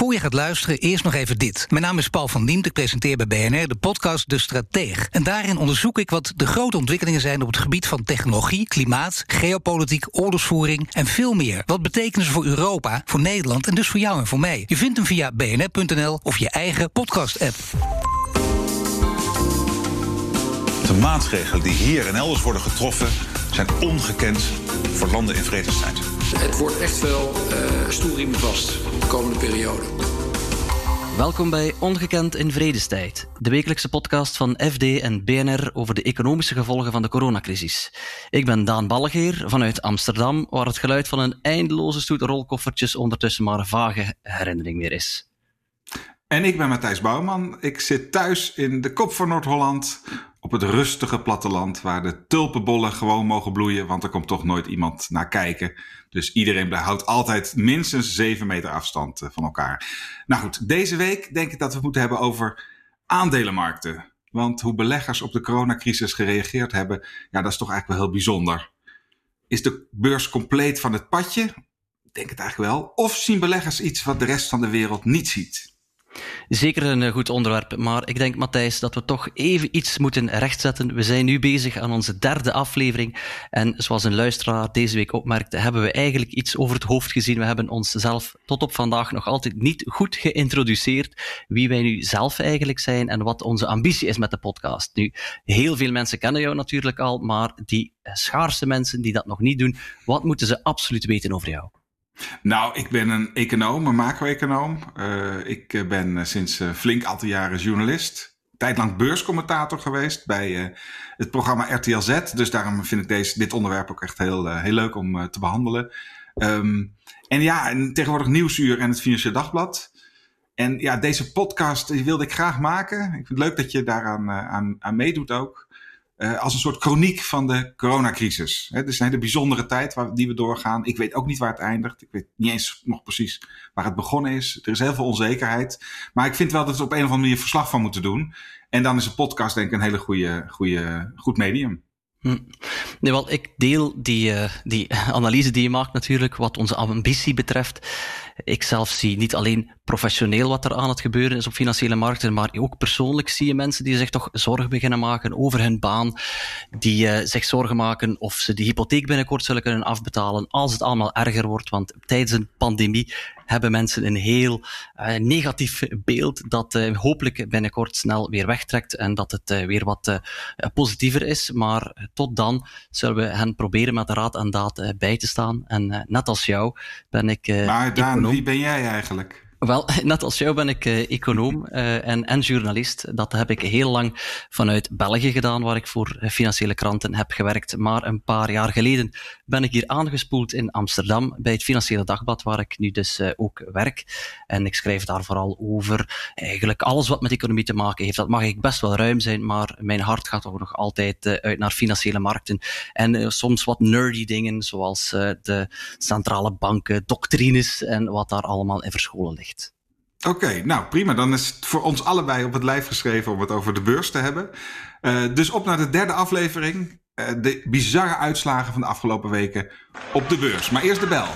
Voor je gaat luisteren, eerst nog even dit. Mijn naam is Paul van Diemt, ik presenteer bij BNR de podcast De Strateeg. En daarin onderzoek ik wat de grote ontwikkelingen zijn op het gebied van technologie, klimaat, geopolitiek, oorlogsvoering en veel meer. Wat betekenen ze voor Europa, voor Nederland en dus voor jou en voor mij? Je vindt hem via bnr.nl of je eigen podcast-app. De maatregelen die hier en elders worden getroffen zijn ongekend voor landen in vredestijd. Het wordt echt wel uh, stoelriemen vast de komende periode. Welkom bij Ongekend in Vredestijd, de wekelijkse podcast van FD en BNR over de economische gevolgen van de coronacrisis. Ik ben Daan Ballegeer vanuit Amsterdam, waar het geluid van een eindeloze stoet rolkoffertjes ondertussen maar een vage herinnering meer is. En ik ben Matthijs Bouwman. Ik zit thuis in de kop van Noord-Holland op het rustige platteland waar de tulpenbollen gewoon mogen bloeien, want er komt toch nooit iemand naar kijken. Dus iedereen houdt altijd minstens 7 meter afstand eh, van elkaar. Nou goed, deze week denk ik dat we het moeten hebben over aandelenmarkten. Want hoe beleggers op de coronacrisis gereageerd hebben, ja, dat is toch eigenlijk wel heel bijzonder. Is de beurs compleet van het padje? Ik denk het eigenlijk wel. Of zien beleggers iets wat de rest van de wereld niet ziet? Zeker een eh, goed onderwerp, maar ik denk, Matthijs, dat we toch even iets moeten rechtzetten. We zijn nu bezig aan onze derde aflevering en zoals een luisteraar deze week opmerkte, hebben we eigenlijk iets over het hoofd gezien. We hebben onszelf tot op vandaag nog altijd niet goed geïntroduceerd wie wij nu zelf eigenlijk zijn en wat onze ambitie is met de podcast. Nu, heel veel mensen kennen jou natuurlijk al, maar die schaarse mensen die dat nog niet doen, wat moeten ze absoluut weten over jou? Nou, ik ben een econoom, een macro-econoom. Uh, ik eh, ben eh, sinds flink aantal jaren journalist. Tijdlang beurscommentator geweest bij het programma RTL Z. Dus daarom vind ik deze, dit onderwerp ook echt heel, heel leuk om te behandelen. Um, en ja, en tegenwoordig Nieuwsuur en het Financieel Dagblad. En ja, deze podcast wilde ik graag maken. Ik vind het leuk dat je daaraan aan, aan meedoet ook. Uh, als een soort chroniek van de coronacrisis. Het is een hele bijzondere tijd waar, die we doorgaan. Ik weet ook niet waar het eindigt. Ik weet niet eens nog precies waar het begonnen is. Er is heel veel onzekerheid. Maar ik vind wel dat we op een of andere manier verslag van moeten doen. En dan is een podcast denk ik een hele goede, goede, goed medium. Hm. Nee, wel, ik deel die, uh, die analyse die je maakt natuurlijk, wat onze ambitie betreft. Ik zelf zie niet alleen professioneel wat er aan het gebeuren is op financiële markten, maar ook persoonlijk zie je mensen die zich toch zorgen beginnen maken over hun baan, die uh, zich zorgen maken of ze die hypotheek binnenkort zullen kunnen afbetalen als het allemaal erger wordt, want tijdens een pandemie hebben mensen een heel uh, negatief beeld dat uh, hopelijk binnenkort snel weer wegtrekt en dat het uh, weer wat positiever is. Maar tot dan zullen we hen proberen met de raad en daad bij te staan. En net als jou ben ik. maar Daan, wie ben jij eigenlijk? Wel, net als jou ben ik uh, econoom uh, en, en journalist. Dat heb ik heel lang vanuit België gedaan, waar ik voor financiële kranten heb gewerkt. Maar een paar jaar geleden ben ik hier aangespoeld in Amsterdam bij het Financiële Dagblad, waar ik nu dus ook werk. En ik schrijf daar vooral over eigenlijk alles wat met economie te maken heeft. Dat mag ik best wel ruim zijn, maar mijn hart gaat ook nog altijd uit naar financiële markten. En soms wat nerdy dingen, zoals de centrale banken, doctrines en wat daar allemaal in verscholen ligt. Oké, nou prima. Dan is het voor ons allebei op het lijf geschreven om het over de beurs te hebben. Uh, dus op naar de derde aflevering. Uh, de bizarre uitslagen van de afgelopen weken op de beurs. Maar eerst de bel.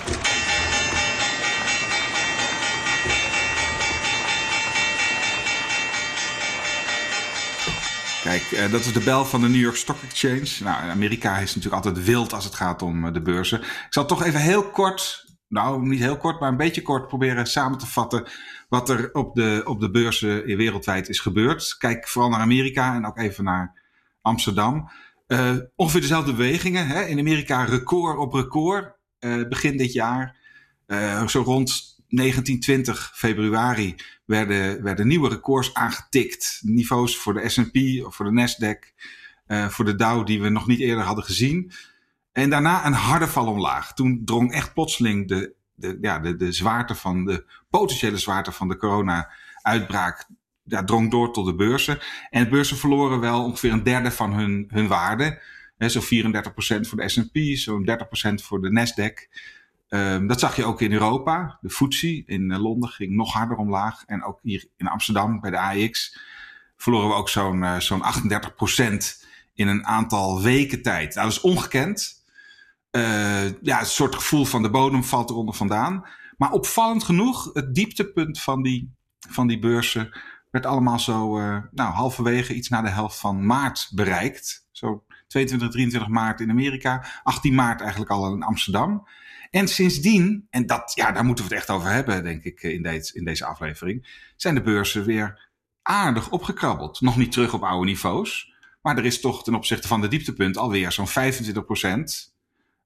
Kijk, uh, dat is de bel van de New York Stock Exchange. Nou, Amerika is natuurlijk altijd wild als het gaat om de beurzen. Ik zal toch even heel kort nou, niet heel kort, maar een beetje kort proberen samen te vatten wat er op de, op de beurzen wereldwijd is gebeurd. Kijk vooral naar Amerika en ook even naar Amsterdam. Uh, ongeveer dezelfde bewegingen. Hè? In Amerika record op record uh, begin dit jaar. Uh, zo rond 1920 februari werden, werden nieuwe records aangetikt. Niveaus voor de S&P voor de Nasdaq, voor de Dow die we nog niet eerder hadden gezien. En daarna een harde val omlaag. Toen drong echt plotseling de, de, ja, de, de zwaarte van de potentiële zwaarte van de corona-uitbraak. Ja, drong door tot de beurzen. En de beurzen verloren wel ongeveer een derde van hun, hun waarde. Zo'n 34% voor de SP, zo'n 30% voor de Nasdaq. Um, dat zag je ook in Europa. De FTSE in eh, Londen ging nog harder omlaag. En ook hier in Amsterdam bij de AX verloren we ook zo'n uh, zo'n 38% in een aantal weken tijd. Nou, dat is ongekend uh, ja, een soort gevoel van de bodem valt eronder vandaan. Maar opvallend genoeg, het dieptepunt van die, van die beurzen werd allemaal zo uh, nou, halverwege iets na de helft van maart bereikt. Zo 22, 23 maart in Amerika, 18 maart eigenlijk al in Amsterdam. En sindsdien, en dat, ja, daar moeten we het echt over hebben, denk ik, in, deze, in deze aflevering, zijn de beurzen weer aardig opgekrabbeld. Nog niet terug op oude niveaus, maar er is toch ten opzichte van de dieptepunt alweer zo'n 25 procent, uh,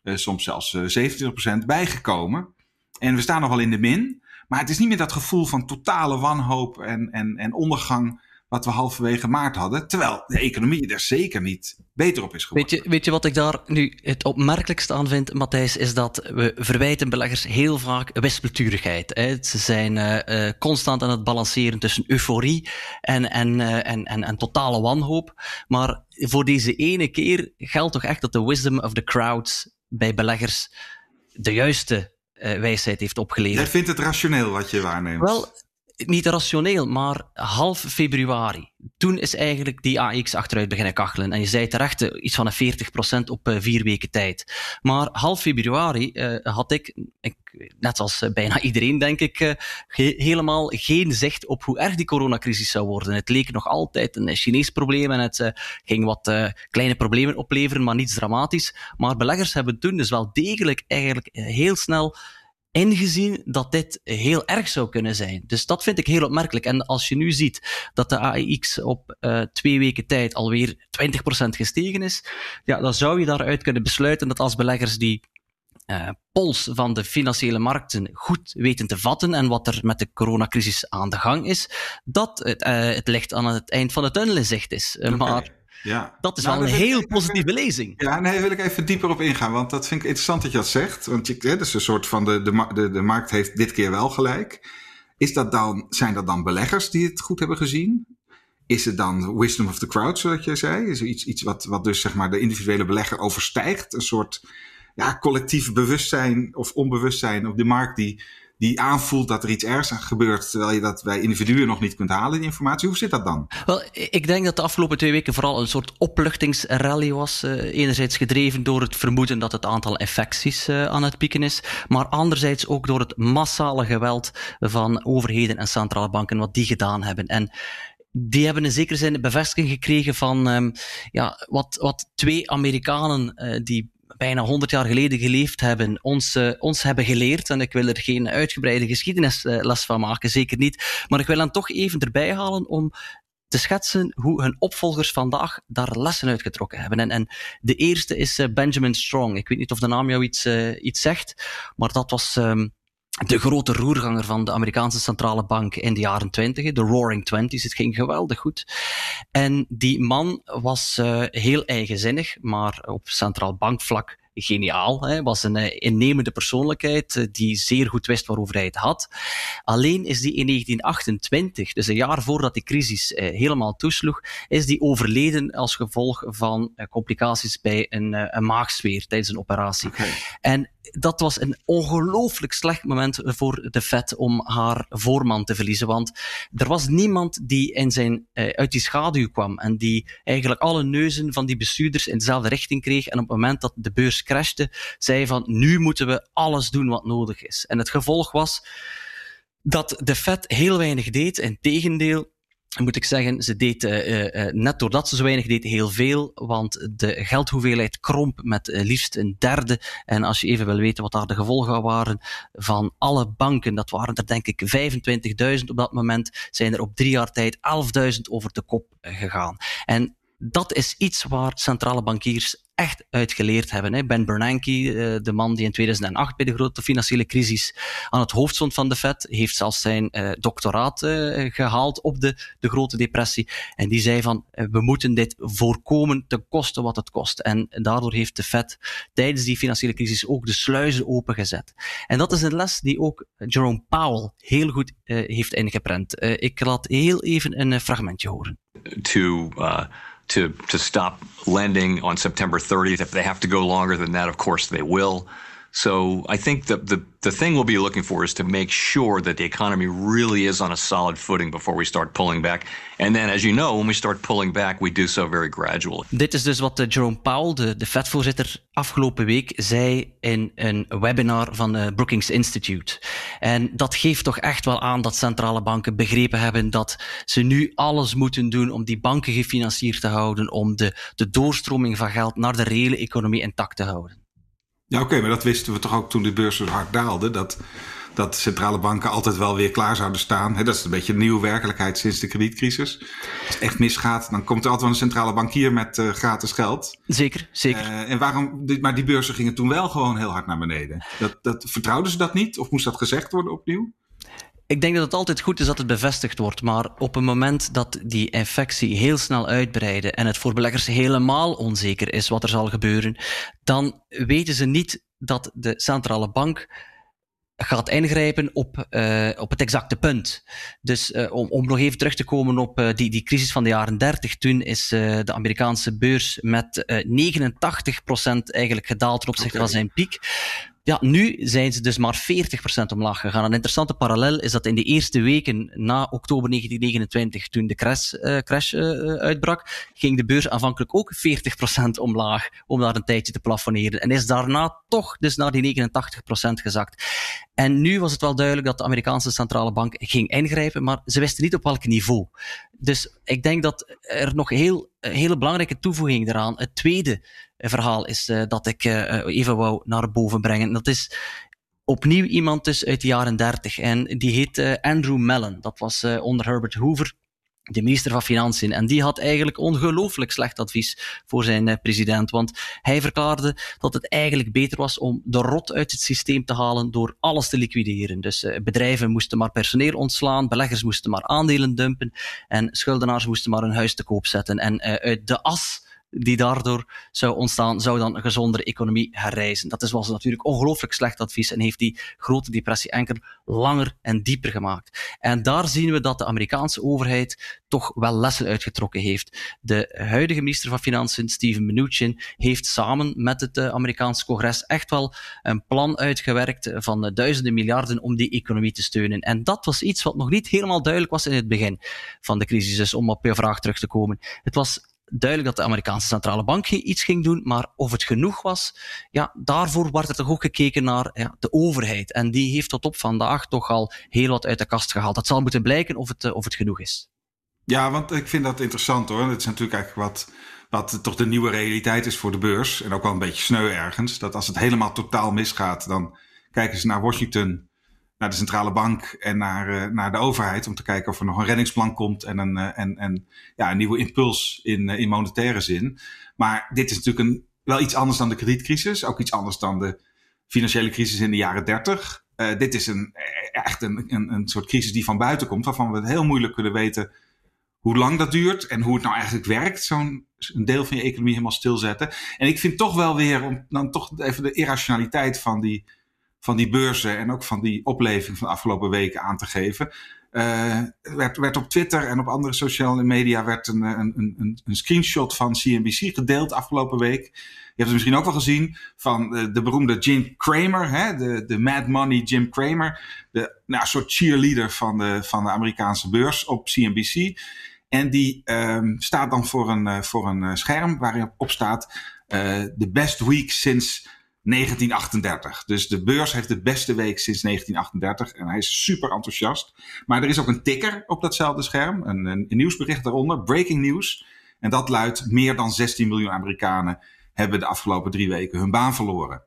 soms zelfs uh, 27 procent bijgekomen. En we staan nog wel in de min, maar het is niet meer dat gevoel van totale wanhoop en, en, en ondergang wat we halverwege maart hadden. Terwijl de economie er zeker niet beter op is geworden. Weet je, weet je wat ik daar nu het opmerkelijkste aan vind, Matthijs, is dat we verwijten beleggers heel vaak wispelturigheid. Hè. Ze zijn uh, constant aan het balanceren tussen euforie en, en, en, en, en totale wanhoop. Maar voor deze ene keer geldt toch echt dat de wisdom of the crowds bij beleggers de juiste wijsheid heeft opgeleverd. Jij vindt het rationeel wat je waarneemt? Wel, niet rationeel, maar half februari. Toen is eigenlijk die AX achteruit beginnen kachelen. En je zei terecht, iets van een 40% op vier weken tijd. Maar half februari uh, had ik, ik, net als bijna iedereen denk ik, helemaal geen zicht op hoe erg die coronacrisis zou worden. Het leek nog altijd een Chinees probleem en het ging wat kleine problemen opleveren, maar niets dramatisch. Maar beleggers hebben toen dus wel degelijk eigenlijk heel snel ingezien dat dit heel erg zou kunnen zijn. Dus dat vind ik heel opmerkelijk. En als je nu ziet dat de AEX op uh, twee weken tijd alweer 20% gestegen is, ja, dan zou je daaruit kunnen besluiten dat als beleggers die uh, pols van de financiële markten goed weten te vatten en wat er met de coronacrisis aan de gang is, dat het, uh, het licht aan het eind van de tunnel in zicht is. Okay. Maar ja. Dat is nou, wel een heel positieve lezing. Ja, nee, wil ik even dieper op ingaan. Want dat vind ik interessant dat je dat zegt. Want je, hè, dus een soort van de, de, de, de markt heeft dit keer wel gelijk. Is dat dan, zijn dat dan beleggers die het goed hebben gezien? Is het dan wisdom of the crowd, zoals je zei? Is er iets, iets wat, wat dus zeg maar de individuele belegger overstijgt? Een soort ja, collectief bewustzijn of onbewustzijn op de markt die die aanvoelt dat er iets ergs gebeurt, terwijl je dat bij individuen nog niet kunt halen, die informatie. Hoe zit dat dan? Wel, ik denk dat de afgelopen twee weken vooral een soort opluchtingsrally was. Uh, enerzijds gedreven door het vermoeden dat het aantal infecties uh, aan het pieken is, maar anderzijds ook door het massale geweld van overheden en centrale banken, wat die gedaan hebben. En die hebben in zekere zin bevestiging gekregen van um, ja, wat, wat twee Amerikanen uh, die bijna 100 jaar geleden geleefd hebben, ons, uh, ons hebben geleerd. En ik wil er geen uitgebreide geschiedenisles van maken, zeker niet. Maar ik wil dan toch even erbij halen om te schetsen hoe hun opvolgers vandaag daar lessen uitgetrokken hebben. En, en de eerste is uh, Benjamin Strong. Ik weet niet of de naam jou iets, iets zegt, maar dat was um, de grote roerganger van de Amerikaanse centrale bank in de jaren twintig, de Roaring Twenties. Het ging geweldig goed. En die man was uh, heel eigenzinnig, maar op centraal bankvlak geniaal. Hij was een uh, innemende persoonlijkheid uh, die zeer goed wist waarover hij het had. Alleen is die in 1928, dus een jaar voordat die crisis uh, helemaal toesloeg, is die overleden als gevolg van complicaties bij een, een maagzweer tijdens een operatie. Okay. En dat was een ongelooflijk slecht moment voor de Fed om haar voorman te verliezen. Want er was niemand die in zijn, uh, uit die schaduw kwam en die eigenlijk alle neuzen van die bestuurders in dezelfde richting kreeg. En op het moment dat de beurs crashte, zei van nu moeten we alles doen wat nodig is. En het gevolg was dat de Fed heel weinig deed. In tegendeel, moet ik zeggen, ze deed uh, uh, net doordat ze zo weinig deed heel veel, want de geldhoeveelheid kromp met liefst een derde. En als je even wil weten wat daar de gevolgen waren van alle banken, dat waren er denk ik 25.000 op dat moment, zijn er op drie jaar tijd 11.000 over de kop gegaan. En dat is iets waar centrale bankiers echt uitgeleerd hebben. Ben Bernanke, eh, de man die in 2008 bij de grote financiële crisis aan het hoofd stond van de Fed, heeft zelfs zijn uh, doctoraat uh, gehaald op de, de grote depressie. En die zei van, we moeten dit voorkomen ten koste wat het kost. En daardoor heeft de Fed tijdens die financiële crisis ook de sluizen opengezet. En dat is een les die ook Jerome Powell heel goed heeft ingeprent. ik laat heel even een fragmentje horen. To, uh... to to stop lending on September 30th. If they have to go longer than that, of course they will. So I think the, the, the thing we'll be looking for is to make sure that the economy really is on a solid footing before we start pulling back. And then, as you know, when we start pulling back, we do so very gradually. Dit is dus wat Jerome Powell, de, de Fed-voorzitter, afgelopen week zei in een webinar van de Brookings Institute. En dat geeft toch echt wel aan dat centrale banken begrepen hebben dat ze nu alles moeten doen om die banken gefinancierd te houden, om de, de doorstroming van geld naar de reële economie intact te houden. Ja, oké, maar dat wisten we toch ook toen de beurs zo hard daalde. Dat, dat centrale banken altijd wel weer klaar zouden staan. dat is een beetje een nieuwe werkelijkheid sinds de kredietcrisis. Als het echt misgaat, dan komt er altijd wel een centrale bankier met uh, gratis geld. Zeker, zeker. Uh, en waarom, maar die beurzen gingen toen wel gewoon heel hard naar beneden. Dat, dat, vertrouwden ze dat niet? Of moest dat gezegd worden opnieuw? Ik denk dat het altijd goed is dat het bevestigd wordt, maar op een moment dat die infectie heel snel uitbreidde en het voor beleggers helemaal onzeker is wat er zal gebeuren, dan weten ze niet dat de centrale bank gaat ingrijpen op, uh, op het exacte punt. Dus uh, om, om nog even terug te komen op uh, die, die crisis van de jaren 30, toen is de Amerikaanse beurs met 89% eigenlijk gedaald ten opzichte okay. van zijn piek. Ja, nu zijn ze dus maar 40% omlaag gegaan. Een interessante parallel is dat in de eerste weken na oktober 1929, toen de crash, uh, crash uh, uitbrak, ging de beurs aanvankelijk ook 40% omlaag om daar een tijdje te plafonneren. En is daarna toch dus naar die 89% gezakt. En nu was het wel duidelijk dat de Amerikaanse centrale bank ging ingrijpen, maar ze wisten niet op welk niveau. Dus ik denk dat er nog heel, een hele belangrijke toevoeging eraan. Het tweede verhaal is uh, dat ik uh, even wou naar boven brengen. Dat is opnieuw iemand dus uit de jaren 30 en die heet Andrew Mellon. Dat was onder Herbert Hoover de minister van Financiën. En die had eigenlijk ongelooflijk slecht advies voor zijn president. Want hij verklaarde dat het eigenlijk beter was om de rot uit het systeem te halen door alles te liquideren. Dus bedrijven moesten maar personeel ontslaan, beleggers moesten maar aandelen dumpen en schuldenaars moesten maar een huis te koop zetten. En uit de as die daardoor zou ontstaan, zou dan een gezondere economie herreizen. Dat is, was natuurlijk ongelooflijk slecht advies en heeft die grote depressie enkel langer en dieper gemaakt. En daar zien we dat de Amerikaanse overheid toch wel lessen uitgetrokken heeft. De huidige minister van Financiën, Steven Mnuchin, heeft samen met het Amerikaanse congres echt wel een plan uitgewerkt van duizenden miljarden om die economie te steunen. En dat was iets wat nog niet helemaal duidelijk was in het begin van de crisis, om op je vraag terug te komen. Het was duidelijk dat de Amerikaanse centrale bank iets ging doen, maar of het genoeg was, ja, daarvoor wordt er toch ook gekeken naar ja, de overheid. En die heeft tot op vandaag toch al heel wat uit de kast gehaald. Dat zal moeten blijken of het, of het genoeg is. Ja, want ik vind dat interessant hoor. Het is natuurlijk eigenlijk wat, wat toch de nieuwe realiteit is voor de beurs. En ook wel een beetje sneu ergens. Dat als het helemaal totaal misgaat, dan kijken ze naar Washington naar de centrale bank en naar, uh, naar de overheid om te kijken of er nog een reddingsplan komt en een, uh, en, en, ja, een nieuwe impuls in, uh, in monetaire zin. Maar dit is natuurlijk een, wel iets anders dan de kredietcrisis, ook iets anders dan de financiële crisis in de jaren 30. dit is een, echt een, een, een soort crisis die van buiten komt, waarvan we het heel moeilijk kunnen weten hoe lang dat duurt en hoe het nou eigenlijk werkt, zo'n deel van je economie helemaal stilzetten. En ik vind toch wel weer, om dan toch even de irrationaliteit van die van die beurzen en ook van die opleving van de afgelopen weken aan te geven. Uh, werd, werd op Twitter en op andere sociale media werd een, een, een, een screenshot van CNBC gedeeld afgelopen week. Je hebt het misschien ook wel gezien van de, de beroemde Jim Cramer, hè, de, de Mad Money Jim Cramer. De nou, soort cheerleader van de, van de Amerikaanse beurs op CNBC. En die um, staat dan voor een, voor een scherm waarin op staat: The best week since 1938. Dus de beurs heeft de beste week sinds 1938 en hij is super enthousiast. Maar er is ook een ticker op datzelfde scherm, een, een, een nieuwsbericht daaronder, breaking news. En dat luidt: meer dan 16 miljoen Amerikanen hebben de afgelopen drie weken hun baan verloren.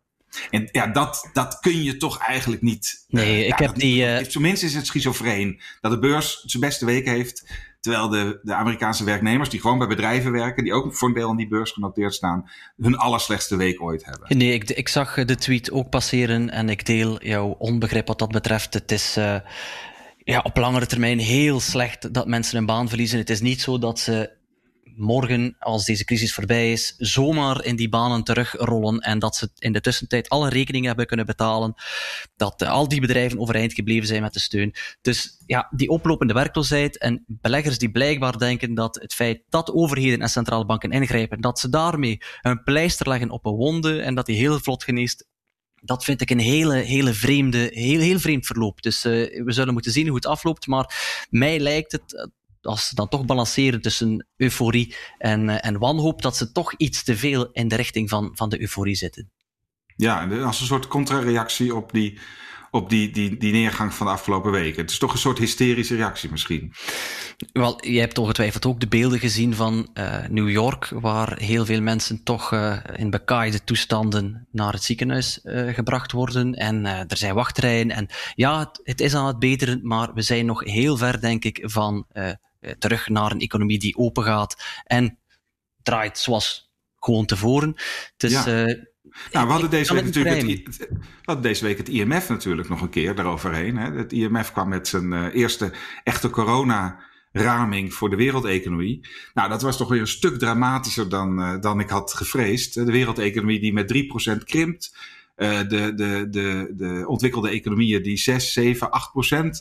En ja, dat, dat kun je toch eigenlijk niet. Nee, uh, ik ja, heb die. Uh... Tenminste is het schizofreen dat de beurs zijn beste week heeft. Terwijl de, de Amerikaanse werknemers, die gewoon bij bedrijven werken, die ook voor een deel aan die beurs genoteerd staan, hun allerslechtste week ooit hebben. Nee, ik, ik zag de tweet ook passeren en ik deel jouw onbegrip wat dat betreft. Het is. Uh, ja, op langere termijn heel slecht dat mensen een baan verliezen. Het is niet zo dat ze morgen, als deze crisis voorbij is, zomaar in die banen terugrollen en dat ze in de tussentijd alle rekeningen hebben kunnen betalen, dat al die bedrijven overeind gebleven zijn met de steun. Dus ja, die oplopende werkloosheid en beleggers die blijkbaar denken dat het feit dat overheden en centrale banken ingrijpen, dat ze daarmee een pleister leggen op een wonde en dat die heel vlot geneest, dat vind ik een hele, hele vreemde, heel, heel vreemd verloop. Dus uh, we zullen moeten zien hoe het afloopt. Maar mij lijkt het, als ze dan toch balanceren tussen euforie en, uh, en wanhoop, dat ze toch iets te veel in de richting van, van de euforie zitten. Ja, als een soort contrareactie op die op die, die, die neergang van de afgelopen weken. Het is toch een soort hysterische reactie misschien. Wel, je hebt ongetwijfeld ook de beelden gezien van uh, New York, waar heel veel mensen toch uh, in bekaaide toestanden naar het ziekenhuis uh, gebracht worden. En er zijn wachtrijen. En ja, het, het, is aan het beteren, maar we zijn nog heel ver, denk ik, van terug naar een economie die open gaat en draait zoals gewoon tevoren. Dus ja. Nou, we hadden, deze week natuurlijk het, we hadden deze week het IMF natuurlijk nog een keer daaroverheen. Hè. Het IMF kwam met zijn uh, eerste echte corona-raming voor de wereldeconomie. Nou, dat was toch weer een stuk dramatischer dan, uh, dan ik had gevreesd. De wereldeconomie die met 3% krimpt. Uh, de, de, de, de ontwikkelde economieën die 6, 7,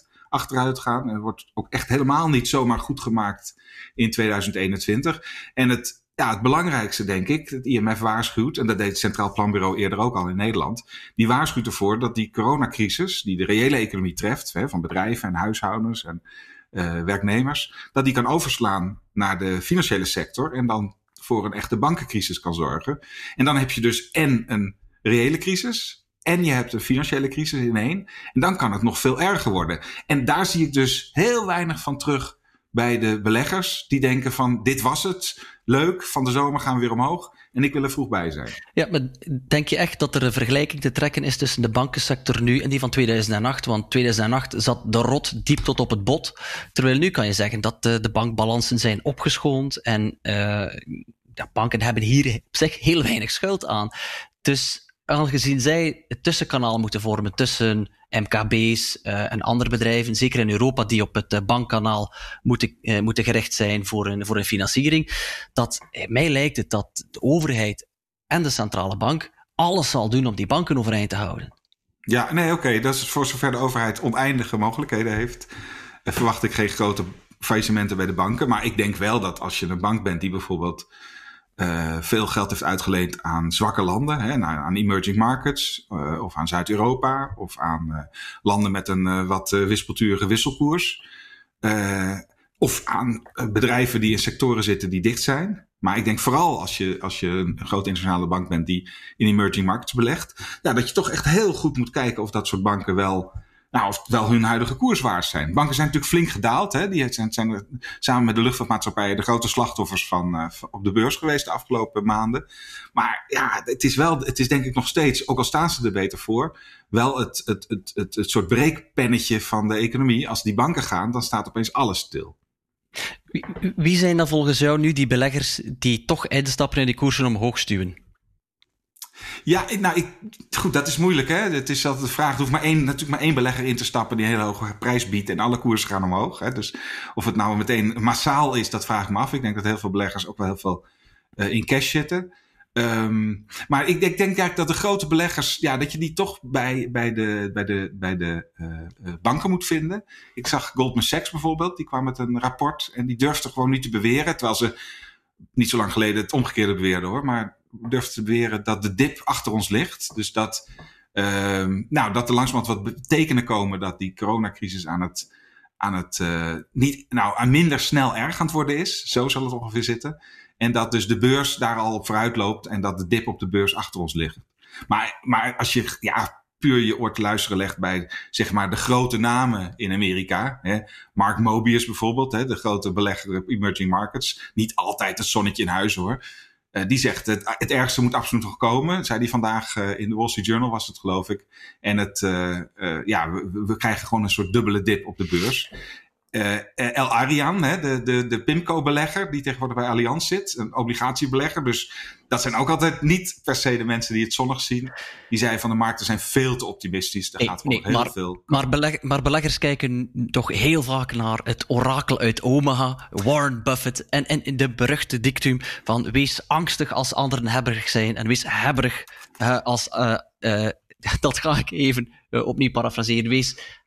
8% achteruit gaan. En wordt ook echt helemaal niet zomaar goed gemaakt in 2021. En het ja, het belangrijkste denk ik, het IMF waarschuwt, en dat deed het Centraal Planbureau eerder ook al in Nederland, die waarschuwt ervoor dat die coronacrisis, die de reële economie treft, hè, van bedrijven en huishoudens en uh, werknemers, dat die kan overslaan naar de financiële sector en dan voor een echte bankencrisis kan zorgen. En dan heb je dus en een reële crisis, en je hebt een financiële crisis in. En dan kan het nog veel erger worden. En daar zie ik dus heel weinig van terug bij de beleggers. Die denken van dit was het, leuk, van de zomer gaan we weer omhoog. En ik wil er vroeg bij zijn. Ja, maar denk je echt dat er een vergelijking te trekken is tussen de bankensector nu en die van 2008? Want 2008 zat de rot diep tot op het bot. Terwijl nu kan je zeggen dat de, de bankbalansen zijn opgeschoond en uh, ja, banken hebben hier op zich heel weinig schuld aan. Dus aangezien zij het tussenkanaal moeten vormen tussen MKB's uh, en andere bedrijven, zeker in Europa, die op het uh, bankkanaal moeten, uh, moeten gericht zijn voor een, voor financiering, dat mij lijkt het dat de overheid en de centrale bank alles zal doen om die banken overeind te houden. Ja, nee, oké. Dat is voor zover de overheid oneindige mogelijkheden heeft, verwacht ik geen grote faillissementen bij de banken. Maar ik denk wel dat als je een bank bent die bijvoorbeeld uh, veel geld heeft uitgeleend aan zwakke landen, hè, aan emerging markets, uh, of aan Zuid-Europa, of aan uh, landen met een wat wispelturige wisselkoers. of aan bedrijven die in sectoren zitten die dicht zijn. Maar ik denk vooral als je, als je een grote internationale bank bent die in emerging markets belegt, ja, dat je toch echt heel goed moet kijken of dat soort banken wel nou, of wel hun huidige koers waard zijn. Banken zijn natuurlijk flink gedaald. Hè? Die zijn, zijn samen met de luchtvaartmaatschappijen de grote slachtoffers van, uh, op de beurs geweest de afgelopen maanden. Maar ja, het is wel, het is denk ik nog steeds, ook al staan ze er beter voor, wel het, het, het, het, het soort breekpennetje van de economie. Als die banken gaan, dan staat opeens alles stil. Wie zijn dan volgens jou nu die beleggers die toch instappen en die koersen omhoog stuwen? Ja, nou, ik, goed, dat is moeilijk. Hè? Het is altijd de vraag. Er hoeft maar één, natuurlijk maar één belegger in te stappen die een hele hoge prijs biedt. En alle koersen gaan omhoog. Hè? Dus of het nou meteen massaal is, dat vraag ik me af. Ik denk dat heel veel beleggers ook wel heel veel uh, in cash zitten. Um, maar ik denk, denk eigenlijk dat de grote beleggers, ja, dat je die toch bij, bij de, bij de, bij de uh, banken moet vinden. Ik zag Goldman Sachs bijvoorbeeld, die kwam met een rapport en die durfde gewoon niet te beweren. Terwijl ze niet zo lang geleden het omgekeerde beweerden hoor. Maar durft te beweren dat de dip achter ons ligt. Dus dat, uh, nou, dat er langzamerhand wat tekenen komen dat die coronacrisis aan het, aan het uh, niet, nou, aan minder snel erg aan het worden is. Zo zal het ongeveer zitten. En dat dus de beurs daar al op vooruit loopt en dat de dip op de beurs achter ons ligt. Maar, maar als je ja, puur je oor te luisteren legt bij zeg maar de grote namen in Amerika. Hè. Mark Mobius bijvoorbeeld, hè, de grote belegger op emerging markets. Niet altijd het zonnetje in huis hoor. Uh, die zegt het, het ergste moet absoluut nog komen. Zei die vandaag uh, in de Wall Street Journal was het geloof ik. En het, uh, ja, we, we, krijgen gewoon een soort dubbele dip op de beurs. El Arian, hè, de, de, de PIMCO-belegger die tegenwoordig bij Allianz zit. Een obligatiebelegger. Dus dat zijn ook altijd niet per se de mensen die het zonnig zien. Die zeiden van de markten zijn veel te optimistisch. Er gaat nee, heel maar, veel. Maar, beleg, maar, beleggers kijken toch heel vaak naar het orakel uit Omaha, Warren Buffett. En, en de beruchte dictum van wees angstig als anderen hebberig zijn. En wees hebberig uh, als. Uh, uh, dat ga ik even opnieuw parafraseren. Wees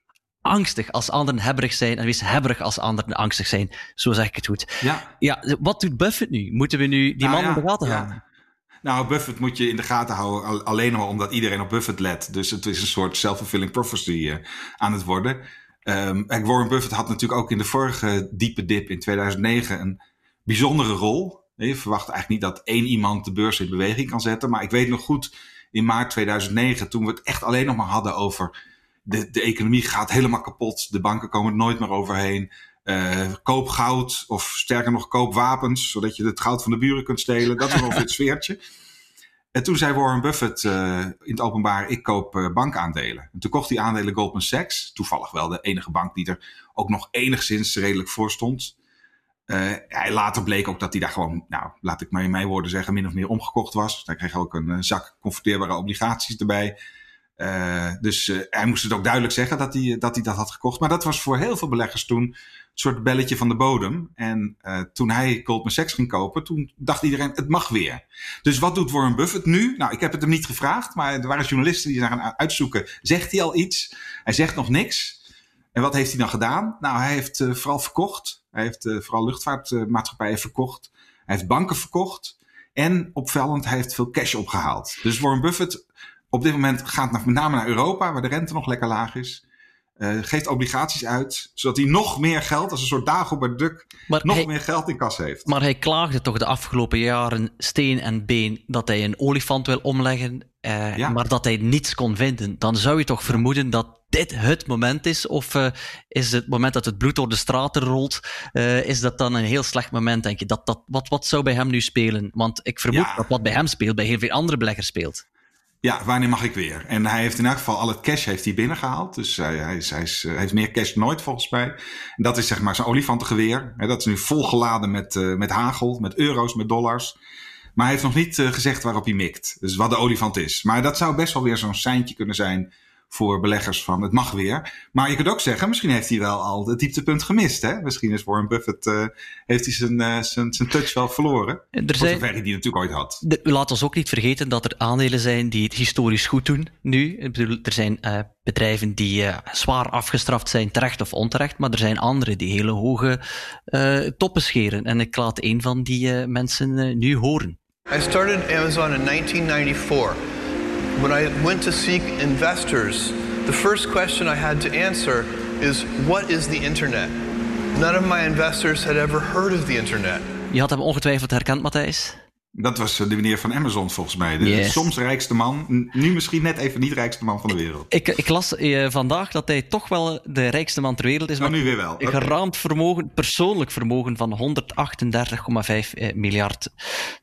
angstig als anderen hebberig zijn en wees hebberig als anderen angstig zijn. Zo zeg ik het goed. Ja. ja wat doet Buffett nu? Moeten we nu die nou, man in de gaten houden? Nou, Buffett moet je in de gaten houden, alleen maar omdat iedereen op Buffett let. Dus het is een soort self-fulfilling prophecy uh, aan het worden. Um, Warren Buffett had natuurlijk ook in de vorige diepe dip in 2009 een bijzondere rol. Je verwacht eigenlijk niet dat één iemand de beurs in beweging kan zetten. Maar ik weet nog goed, in maart 2009, toen we het echt alleen nog maar hadden over de, de economie gaat helemaal kapot. De banken komen er nooit meer overheen. Uh, koop goud of sterker nog koop wapens, zodat je het goud van de buren kunt stelen. Dat is wel het sfeertje. En toen zei Warren Buffett uh, in het openbaar, ik koop uh, bankaandelen. En toen kocht hij aandelen Goldman Sachs, toevallig wel de enige bank die er ook nog enigszins redelijk voor stond. Uh, later bleek ook dat hij daar gewoon, nou, laat ik maar in mijn woorden zeggen, min of meer omgekocht was. Hij kreeg ook een zak converteerbare obligaties erbij. Uh, dus uh, hij moest het ook duidelijk zeggen dat hij, dat hij dat had gekocht. Maar dat was voor heel veel beleggers toen een soort belletje van de bodem. En toen hij Goldman Sachs ging kopen, toen dacht iedereen, het mag weer. Dus wat doet Warren Buffett nu? Nou, ik heb het hem niet gevraagd, maar er waren journalisten die gaan uitzoeken. Zegt hij al iets? Hij zegt nog niks. En wat heeft hij dan gedaan? Nou, hij heeft vooral verkocht. Hij heeft vooral luchtvaartmaatschappijen verkocht. Hij heeft banken verkocht. En opvallend, hij heeft veel cash opgehaald. Dus Warren Buffett op dit moment gaat met name naar Europa, waar de rente nog lekker laag is. Uh, geeft obligaties uit, zodat hij nog meer geld, als een soort Dagobert Duck, nog hij, meer geld in kas heeft. Maar hij klaagde toch de afgelopen jaren steen en been dat hij een olifant wil omleggen, uh, ja. maar dat hij niets kon vinden. Dan zou je toch vermoeden dat dit het moment is? Of uh, is het moment dat het bloed door de straten rolt, is dat dan een heel slecht moment, denk je? Dat, dat, wat, wat zou bij hem nu spelen? Want ik vermoed ja. dat wat bij hem speelt, bij heel veel andere beleggers speelt. Ja, wanneer mag ik weer? En hij heeft in elk geval al het cash heeft hij binnengehaald. Dus hij, hij, hij heeft meer cash nooit volgens mij. En dat is zeg maar zijn olifantengeweer. Dat is nu volgeladen met, uh, met hagel, met euro's, met dollars. Maar hij heeft nog niet uh, gezegd waarop hij mikt. Dus wat de olifant is. Maar dat zou best wel weer zo'n seintje kunnen zijn voor beleggers van het mag weer. Maar je kunt ook zeggen, misschien heeft hij wel al het dieptepunt gemist. Hè? Misschien is Warren Buffett, uh, heeft hij zijn, uh, zijn, zijn touch wel verloren. Er zijn, voor zover hij die natuurlijk ooit had. De, laat ons ook niet vergeten dat er aandelen zijn die het historisch goed doen nu. Ik bedoel, er zijn uh, bedrijven die zwaar afgestraft zijn, terecht of onterecht. Maar er zijn andere die hele hoge toppen scheren. En ik laat een van die mensen nu horen. I started Amazon in 1994. When I went to seek investors, the first question I had to answer is what is the internet? None of my investors had ever heard of the internet. Je had hem ongetwijfeld herkend, Matthijs. Dat was de meneer van Amazon volgens mij. De yes. soms rijkste man. Nu misschien net even niet rijkste man van de wereld. Ik, ik las uh, vandaag dat hij toch wel de rijkste man ter wereld is. Maar oh, nu weer wel. Een okay. geraamd vermogen, persoonlijk vermogen van 138,5 miljard.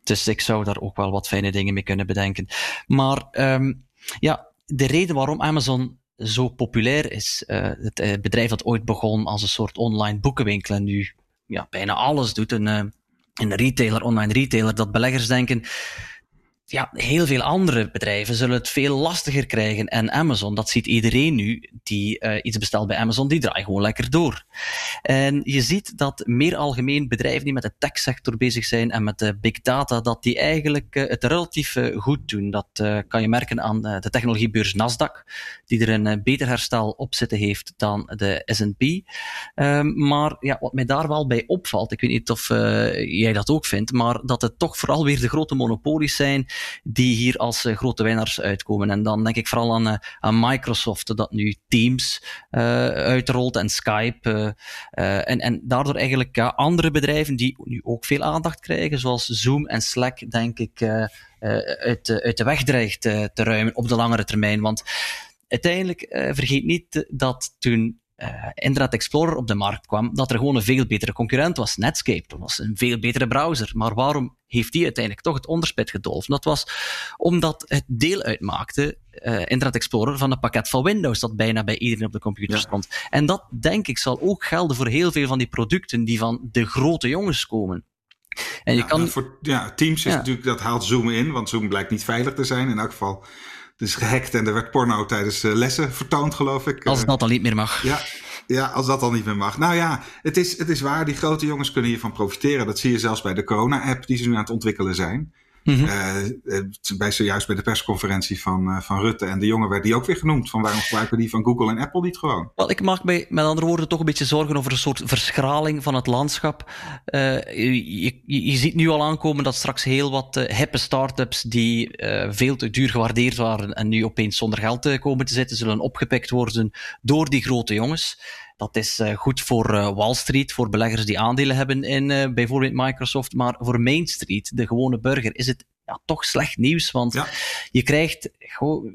Dus ik zou daar ook wel wat fijne dingen mee kunnen bedenken. Maar um, ja, de reden waarom Amazon zo populair is, uh, het bedrijf dat ooit begon als een soort online boekenwinkel en nu ja, bijna alles doet, een een retailer, online retailer, dat beleggers denken, ja, heel veel andere bedrijven zullen het veel lastiger krijgen. En Amazon, dat ziet iedereen nu die uh, iets bestelt bij Amazon, die draait gewoon lekker door. En je ziet dat meer algemeen bedrijven die met de techsector bezig zijn en met de big data, dat die eigenlijk uh, het relatief uh, goed doen. Dat kan je merken aan de technologiebeurs Nasdaq, die er een beter herstel op zitten heeft dan de S&P. Um, maar ja, wat mij daar wel bij opvalt, ik weet niet of jij dat ook vindt, maar dat het toch vooral weer de grote monopolies zijn die hier als grote winnaars uitkomen. En dan denk ik vooral aan, aan Microsoft, dat nu Teams uitrolt en Skype. En, en daardoor eigenlijk ja, andere bedrijven die nu ook veel aandacht krijgen, zoals Zoom en Slack, denk ik, uit, uit de weg dreigt te ruimen op de langere termijn. Want uiteindelijk vergeet niet dat toen uh, Internet Explorer op de markt kwam, dat er gewoon een veel betere concurrent was. Netscape dat was een veel betere browser. Maar waarom heeft die uiteindelijk toch het onderspit gedolven? Dat was omdat het deel uitmaakte, uh, Internet Explorer, van een pakket van Windows dat bijna bij iedereen op de computer ja. stond. En dat, denk ik, zal ook gelden voor heel veel van die producten die van de grote jongens komen. En je ja, kan... Voor, ja, Teams is ja. natuurlijk, dat haalt Zoom in, want Zoom blijkt niet veilig te zijn. In elk geval is gehackt en er werd porno tijdens uh, lessen vertoond, geloof ik. Als dat al niet meer mag. Ja, ja, als dat al niet meer mag. Nou ja, het is, het is waar. Die grote jongens kunnen hiervan profiteren. Dat zie je zelfs bij de corona-app die ze nu aan het ontwikkelen zijn. Mm bij zojuist bij de persconferentie van, van Rutte en de jongen werd die ook weer genoemd. Van waarom gebruiken die van Google en Apple niet gewoon? Wel, ik maak me met andere woorden toch een beetje zorgen over een soort verschraling van het landschap. Je, je, je, ziet nu al aankomen dat straks heel wat hippe start-ups die veel te duur gewaardeerd waren en nu opeens zonder geld komen te zitten, zullen opgepikt worden door die grote jongens. Dat is uh, goed voor uh, Wall Street, voor beleggers die aandelen hebben in uh, bijvoorbeeld Microsoft. Maar voor Main Street, de gewone burger, is het ja, toch slecht nieuws. Want ja. je krijgt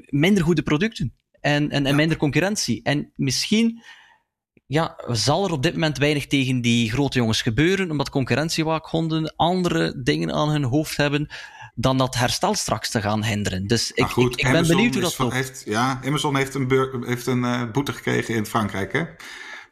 minder goede producten en, en, en ja. minder concurrentie. En misschien ja, zal er op dit moment weinig tegen die grote jongens gebeuren, omdat concurrentiewaakhonden andere dingen aan hun hoofd hebben dan dat herstel straks te gaan hinderen. Dus ik, goed, ik, ik ben benieuwd hoe dat loopt. Heeft, ja, Amazon heeft een, heeft een uh, boete gekregen in Frankrijk, hè?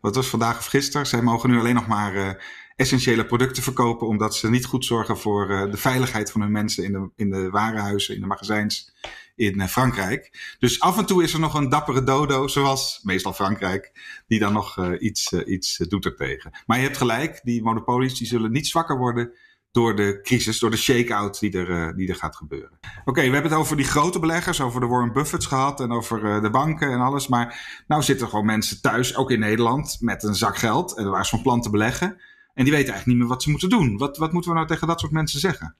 Wat was vandaag of gisteren? Zij mogen nu alleen nog maar uh, essentiële producten verkopen, omdat ze niet goed zorgen voor uh, de veiligheid van hun mensen in de, in de warenhuizen, in de magazijns in uh, Frankrijk. Dus af en toe is er nog een dappere dodo, zoals meestal Frankrijk, die dan nog iets, iets doet ertegen. Maar je hebt gelijk, die monopolies die zullen niet zwakker worden door de crisis, door de shake-out die er, uh, die er gaat gebeuren. Oké, we hebben het over die grote beleggers, over de Warren Buffetts gehad en over uh, de banken en alles. Maar nou zitten gewoon mensen thuis, ook in Nederland, met een zak geld en waar ze van plan te beleggen. En die weten eigenlijk niet meer wat ze moeten doen. Wat, wat moeten we nou tegen dat soort mensen zeggen?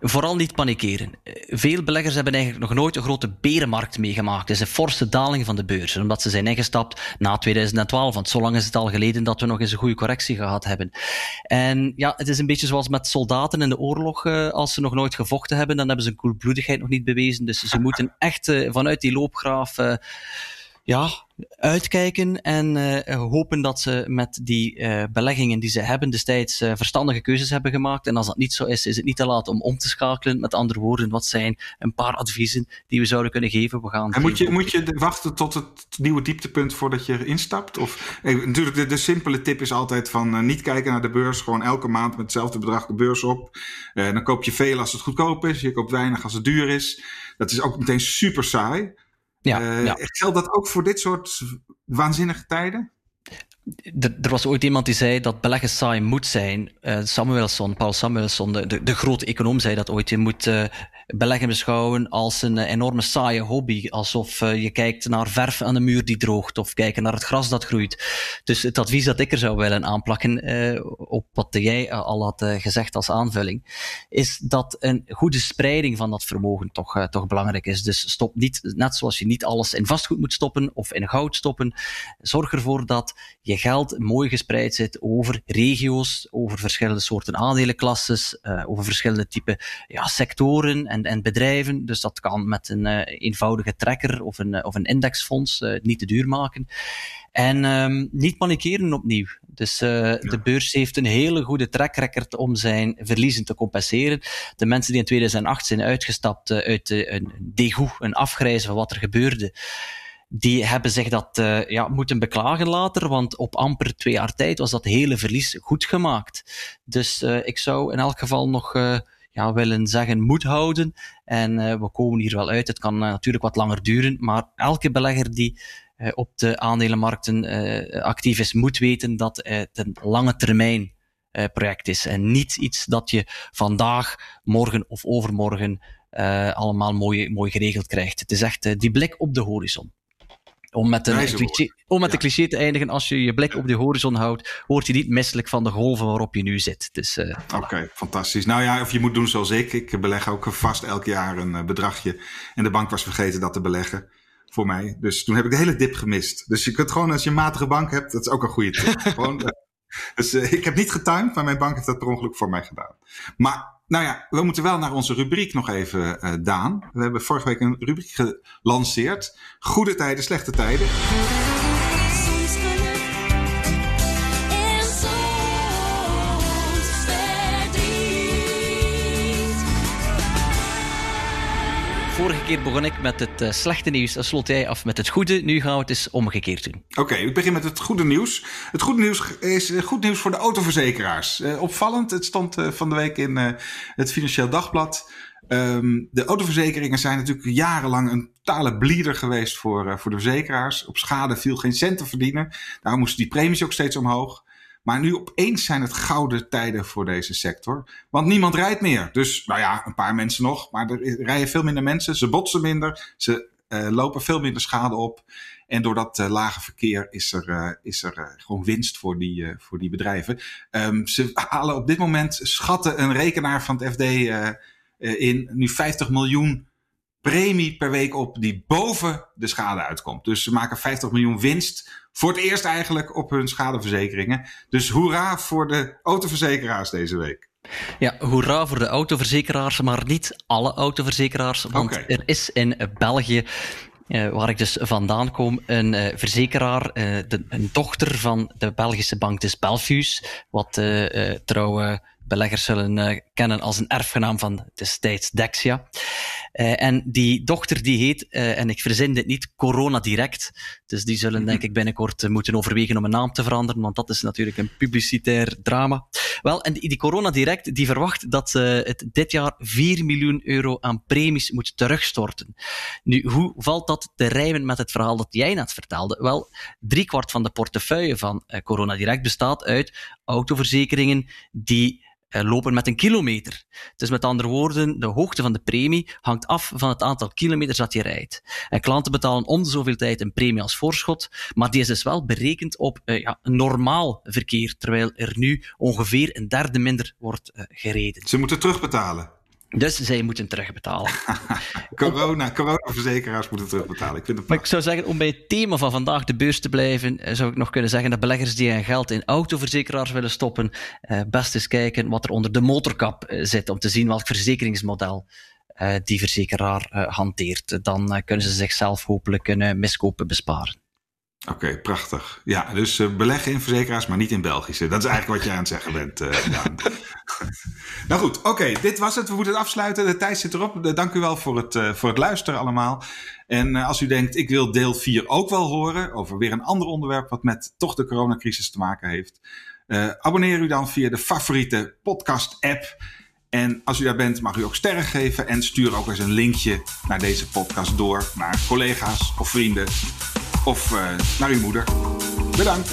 Vooral niet panikeren. Veel beleggers hebben eigenlijk nog nooit een grote berenmarkt meegemaakt. Dus een forse daling van de beurzen, omdat ze zijn ingestapt na 2012. Want zo lang is het al geleden dat we nog eens een goede correctie gehad hebben. En ja, het is een beetje zoals met soldaten in de oorlog. Als ze nog nooit gevochten hebben, dan hebben ze een koelbloedigheid nog niet bewezen. Dus ze moeten echt vanuit die loopgraaf ja, uitkijken en uh, hopen dat ze met die uh, beleggingen die ze hebben destijds uh, verstandige keuzes hebben gemaakt. En als dat niet zo is, is het niet te laat om om te schakelen. Met andere woorden, wat zijn een paar adviezen die we zouden kunnen geven? We gaan en moet je, moet je wachten tot het nieuwe dieptepunt voordat je instapt? Of, eh, natuurlijk, de, de, simpele tip is altijd van niet kijken naar de beurs. Gewoon elke maand met hetzelfde bedrag de beurs op. dan koop je veel als het goedkoop is. Je koopt weinig als het duur is. Dat is ook meteen super saai. Ja, uh, ja. Geldt dat ook voor dit soort waanzinnige tijden? Er was ooit iemand die zei dat beleggen saai moet zijn. Uh, Samuelson, Paul Samuelson, de, de, grote econoom, zei dat ooit. Je moet uh, beleggen beschouwen als een enorme saaie hobby. Alsof je kijkt naar verf aan de muur die droogt of kijken naar het gras dat groeit. Dus het advies dat ik er zou willen aanplakken op wat jij al had gezegd als aanvulling, is dat een goede spreiding van dat vermogen toch, toch belangrijk is. Dus stop niet, net zoals je niet alles in vastgoed moet stoppen of in goud stoppen, zorg ervoor dat je geld mooi gespreid zit over regio's, over verschillende soorten aandelenklasses, uh, over verschillende type ja, sectoren en, en bedrijven. Dus dat kan met een uh, eenvoudige trekker of een, of een indexfonds, niet te duur maken. En um, niet panikeren opnieuw. Dus uh, ja. de beurs heeft een hele goede track record om zijn verliezen te compenseren. De mensen die in 2008 zijn uitgestapt uh, uit uh, een degoe, een afgrijzen van wat er gebeurde, die hebben zich dat uh, ja, moeten beklagen later, want op amper twee jaar tijd was dat hele verlies goed gemaakt. Dus uh, ik zou in elk geval nog uh, ja, willen zeggen moed houden. En we komen hier wel uit. Het kan natuurlijk wat langer duren, maar elke belegger die op de aandelenmarkten actief is, moet weten dat het een lange termijn project is. En niet iets dat je vandaag, morgen of overmorgen allemaal mooi, mooi geregeld krijgt. Het is echt die blik op de horizon. Om met, een cliché, om met ja. een cliché te eindigen, als je je blik op de horizon houdt, word je niet misselijk van de golven waarop je nu zit. Dus, uh, Oké, okay, fantastisch. Nou ja, of je moet doen zoals ik. Ik beleg ook vast elk jaar een uh, bedragje. En de bank was vergeten dat te beleggen voor mij. Dus toen heb ik de hele dip gemist. Dus je kunt gewoon, als je een matige bank hebt, dat is ook een goede tip. gewoon, uh, dus ik heb niet getimed, maar mijn bank heeft dat per ongeluk voor mij gedaan. Maar nou ja, we moeten wel naar onze rubriek nog even, uh, Daan. We hebben vorige week een rubriek gelanceerd. Goede tijden, slechte tijden. Keer begon ik met het uh, slechte nieuws en slot jij af met het goede. Nu gaan we het eens omgekeerd doen. Oké, ik begin met het goede nieuws. Het goede nieuws is uh, goed nieuws voor de autoverzekeraars. Uh, opvallend, het stond van de week in het Financieel Dagblad. Um, de autoverzekeringen zijn natuurlijk jarenlang een totale bleeder geweest voor, voor de verzekeraars. Op schade viel geen cent te verdienen. Daarom moesten die premies ook steeds omhoog. Maar nu opeens zijn het gouden tijden voor deze sector. Want niemand rijdt meer. Dus, nou ja, een paar mensen nog. Maar er rijden veel minder mensen. Ze botsen minder. Ze uh, lopen veel minder schade op. En door dat uh, lage verkeer is er, uh, is er gewoon winst voor die, voor die bedrijven. Um, ze halen op dit moment, schatten een rekenaar van het FD in, nu 50 miljoen premie per week op die boven de schade uitkomt. Dus ze maken 50 miljoen winst voor het eerst eigenlijk op hun schadeverzekeringen. Dus hoera voor de autoverzekeraars deze week. Ja, hoera voor de autoverzekeraars, maar niet alle autoverzekeraars. Want okay. er is in België uh, waar ik dus vandaan kom, een uh, verzekeraar, uh, de, een dochter van de Belgische bank, dus wat trouwe beleggers zullen kennen als een erfgenaam van destijds Dexia. Uh, en die dochter die heet, uh, en ik verzin dit niet, Corona Direct. Dus die zullen denk ik binnenkort uh, moeten overwegen om een naam te veranderen, want dat is natuurlijk een publicitair drama. Wel, en die, die Corona Direct die verwacht dat het dit jaar 4 miljoen euro aan premies moet terugstorten. Nu, hoe valt dat te rijmen met het verhaal dat jij net vertelde? Wel, driekwart van de portefeuille van Corona Direct bestaat uit autoverzekeringen die lopen met een kilometer. Dus met andere woorden, de hoogte van de premie hangt af van het aantal kilometers dat je rijdt. En klanten betalen om de zoveel tijd een premie als voorschot, maar die is dus wel berekend op uh, ja, normaal verkeer, terwijl er nu ongeveer een derde minder wordt uh, gereden. Ze moeten terugbetalen. Dus zij moeten terugbetalen. corona, coronaverzekeraars moeten terugbetalen. Ik, vind het maar ik zou zeggen, om bij het thema van vandaag de beurs te blijven, eh, zou ik nog kunnen zeggen dat beleggers die hun geld in autoverzekeraars willen stoppen, eh, best eens kijken wat er onder de motorkap eh, zit, om te zien welk verzekeringsmodel die verzekeraar hanteert. Dan kunnen ze zichzelf hopelijk een miskopen besparen. Oké, okay, prachtig. Ja, dus uh, beleggen in verzekeraars, maar niet in Belgische. Dat is eigenlijk wat je aan het zeggen bent, uh, nou goed, oké, okay, dit was het. We moeten het afsluiten. De tijd zit erop. Uh, dank u wel voor het, voor het luisteren allemaal. En als u denkt, ik wil deel 4 ook wel horen... over weer een ander onderwerp wat met toch de coronacrisis te maken heeft... abonneer u dan via de favoriete podcast-app... En als u daar bent, mag u ook sterren geven en stuur ook eens een linkje naar deze podcast door naar collega's of vrienden of uh, naar uw moeder. Bedankt.